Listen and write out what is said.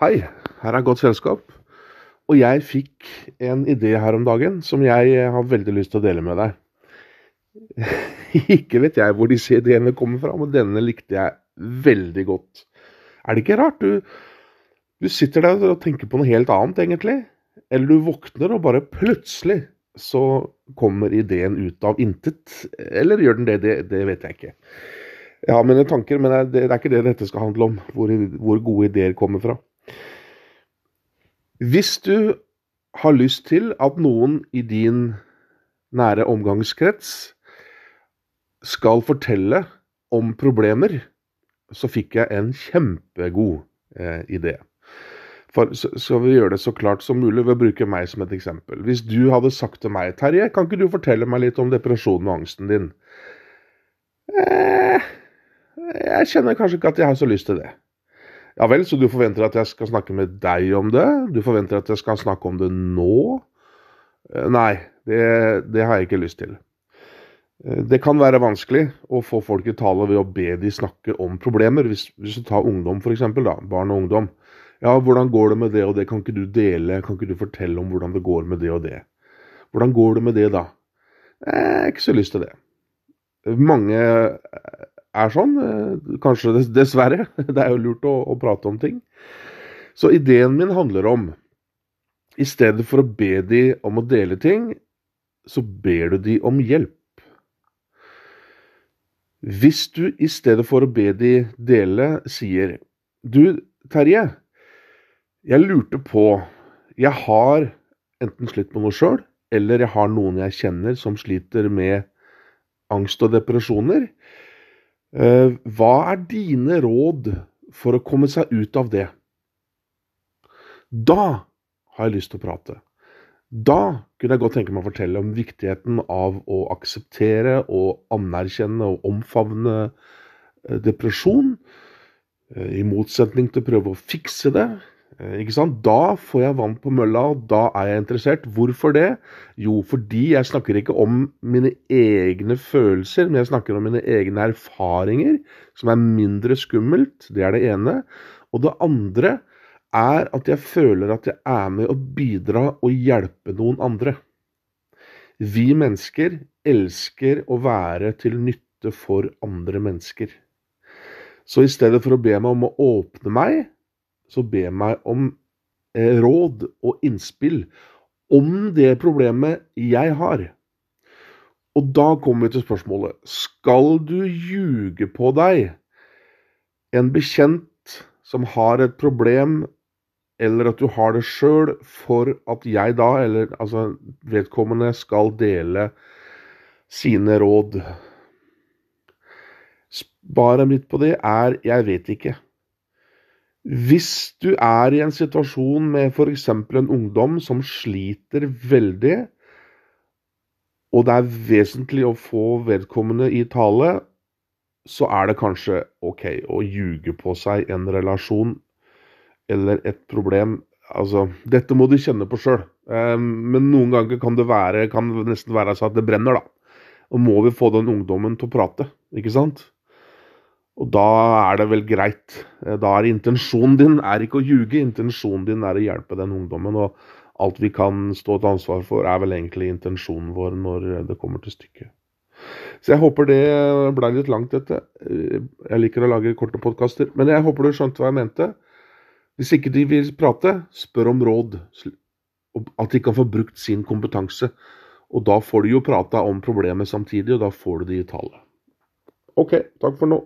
Hei, her er godt selskap. Og jeg fikk en idé her om dagen som jeg har veldig lyst til å dele med deg. Ikke vet jeg hvor disse ideene kommer fra, men denne likte jeg veldig godt. Er det ikke rart? Du, du sitter der og tenker på noe helt annet, egentlig. Eller du våkner og bare plutselig så kommer ideen ut av intet. Eller gjør den det? Det, det vet jeg ikke. Jeg har mine tanker, men det, det er ikke det dette skal handle om. Hvor, hvor gode ideer kommer fra. Hvis du har lyst til at noen i din nære omgangskrets skal fortelle om problemer, så fikk jeg en kjempegod eh, idé. For så skal vi gjøre det så klart som mulig ved å bruke meg som et eksempel. Hvis du hadde sagt til meg, Terje, kan ikke du fortelle meg litt om depresjonen og angsten din? Eh, jeg kjenner kanskje ikke at jeg har så lyst til det. Ja vel, så du forventer at jeg skal snakke med deg om det? Du forventer at jeg skal snakke om det nå? Eh, nei, det, det har jeg ikke lyst til. Eh, det kan være vanskelig å få folk i tale ved å be de snakke om problemer. Hvis, hvis du tar ungdom f.eks., da, barn og ungdom. Ja, hvordan går det med det og det, kan ikke du dele, kan ikke du fortelle om hvordan det går med det og det? Hvordan går det med det da? Jeg har ikke så lyst til det. Mange er sånn. Eh, kanskje dessverre. Det er jo lurt å, å, prate om ting. Så ideen min handler om I stedet for å be de om å dele ting, så ber du de om hjelp. Hvis du i stedet for å be de dele, sier Du, Terje. Jeg lurte på Jeg har enten slitt med noe sjøl, eller jeg har noen jeg kjenner som sliter med angst og depresjoner. Eh, hva er dine råd for å komme seg ut av det? Da har jeg lyst til å prate. Da kunne jeg godt tenke meg å fortelle om viktigheten av å akseptere og anerkjenne og omfavne eh, depresjon, eh, i motsetning til å prøve å fikse det, ikke sant? Da får jeg vann på mølla, og da er jeg interessert. Hvorfor det? Jo, fordi jeg snakker ikke om mine egne følelser, men jeg snakker om mine egne erfaringer, som er mindre skummelt. Det er det ene. Og det andre er at jeg føler at jeg er med å bidra og hjelpe noen andre. Vi mennesker elsker å være til nytte for andre mennesker. Så i stedet for å be meg om å åpne meg, så be meg om eh, råd og innspill om det problemet jeg har. Og da kommer vi til spørsmålet Skal du ljuge på deg en bekjent som har et problem, eller at du har det sjøl, for at jeg da, eller altså vedkommende, skal dele sine råd? Svaret mitt på det er jeg vet ikke. Hvis du er i en situasjon med f.eks. en ungdom som sliter veldig, og det er vesentlig å få vedkommende i tale, så er det kanskje OK å ljuge på seg en relasjon eller et problem. Altså, dette må du kjenne på sjøl, ehm, men noen ganger kan det, være, kan nesten være sånn at det brenner, da. Og må vi få den ungdommen til å prate, ikke sant? Og da er det vel greit. Eh, da er intensjonen din er ikke å ljuge, intensjonen din er å hjelpe den ungdommen. Og alt vi kan stå til ansvar for, er vel egentlig intensjonen vår når det kommer til stykket. Så jeg håper det ble litt langt, dette. Eh, jeg liker å lage korte podkaster. Men jeg håper du skjønte hva jeg mente. Hvis ikke de vil prate, spør om råd. At de kan få brukt sin kompetanse. Og da får de jo prata om problemet samtidig, og da får du de i tale. OK, takk for nå.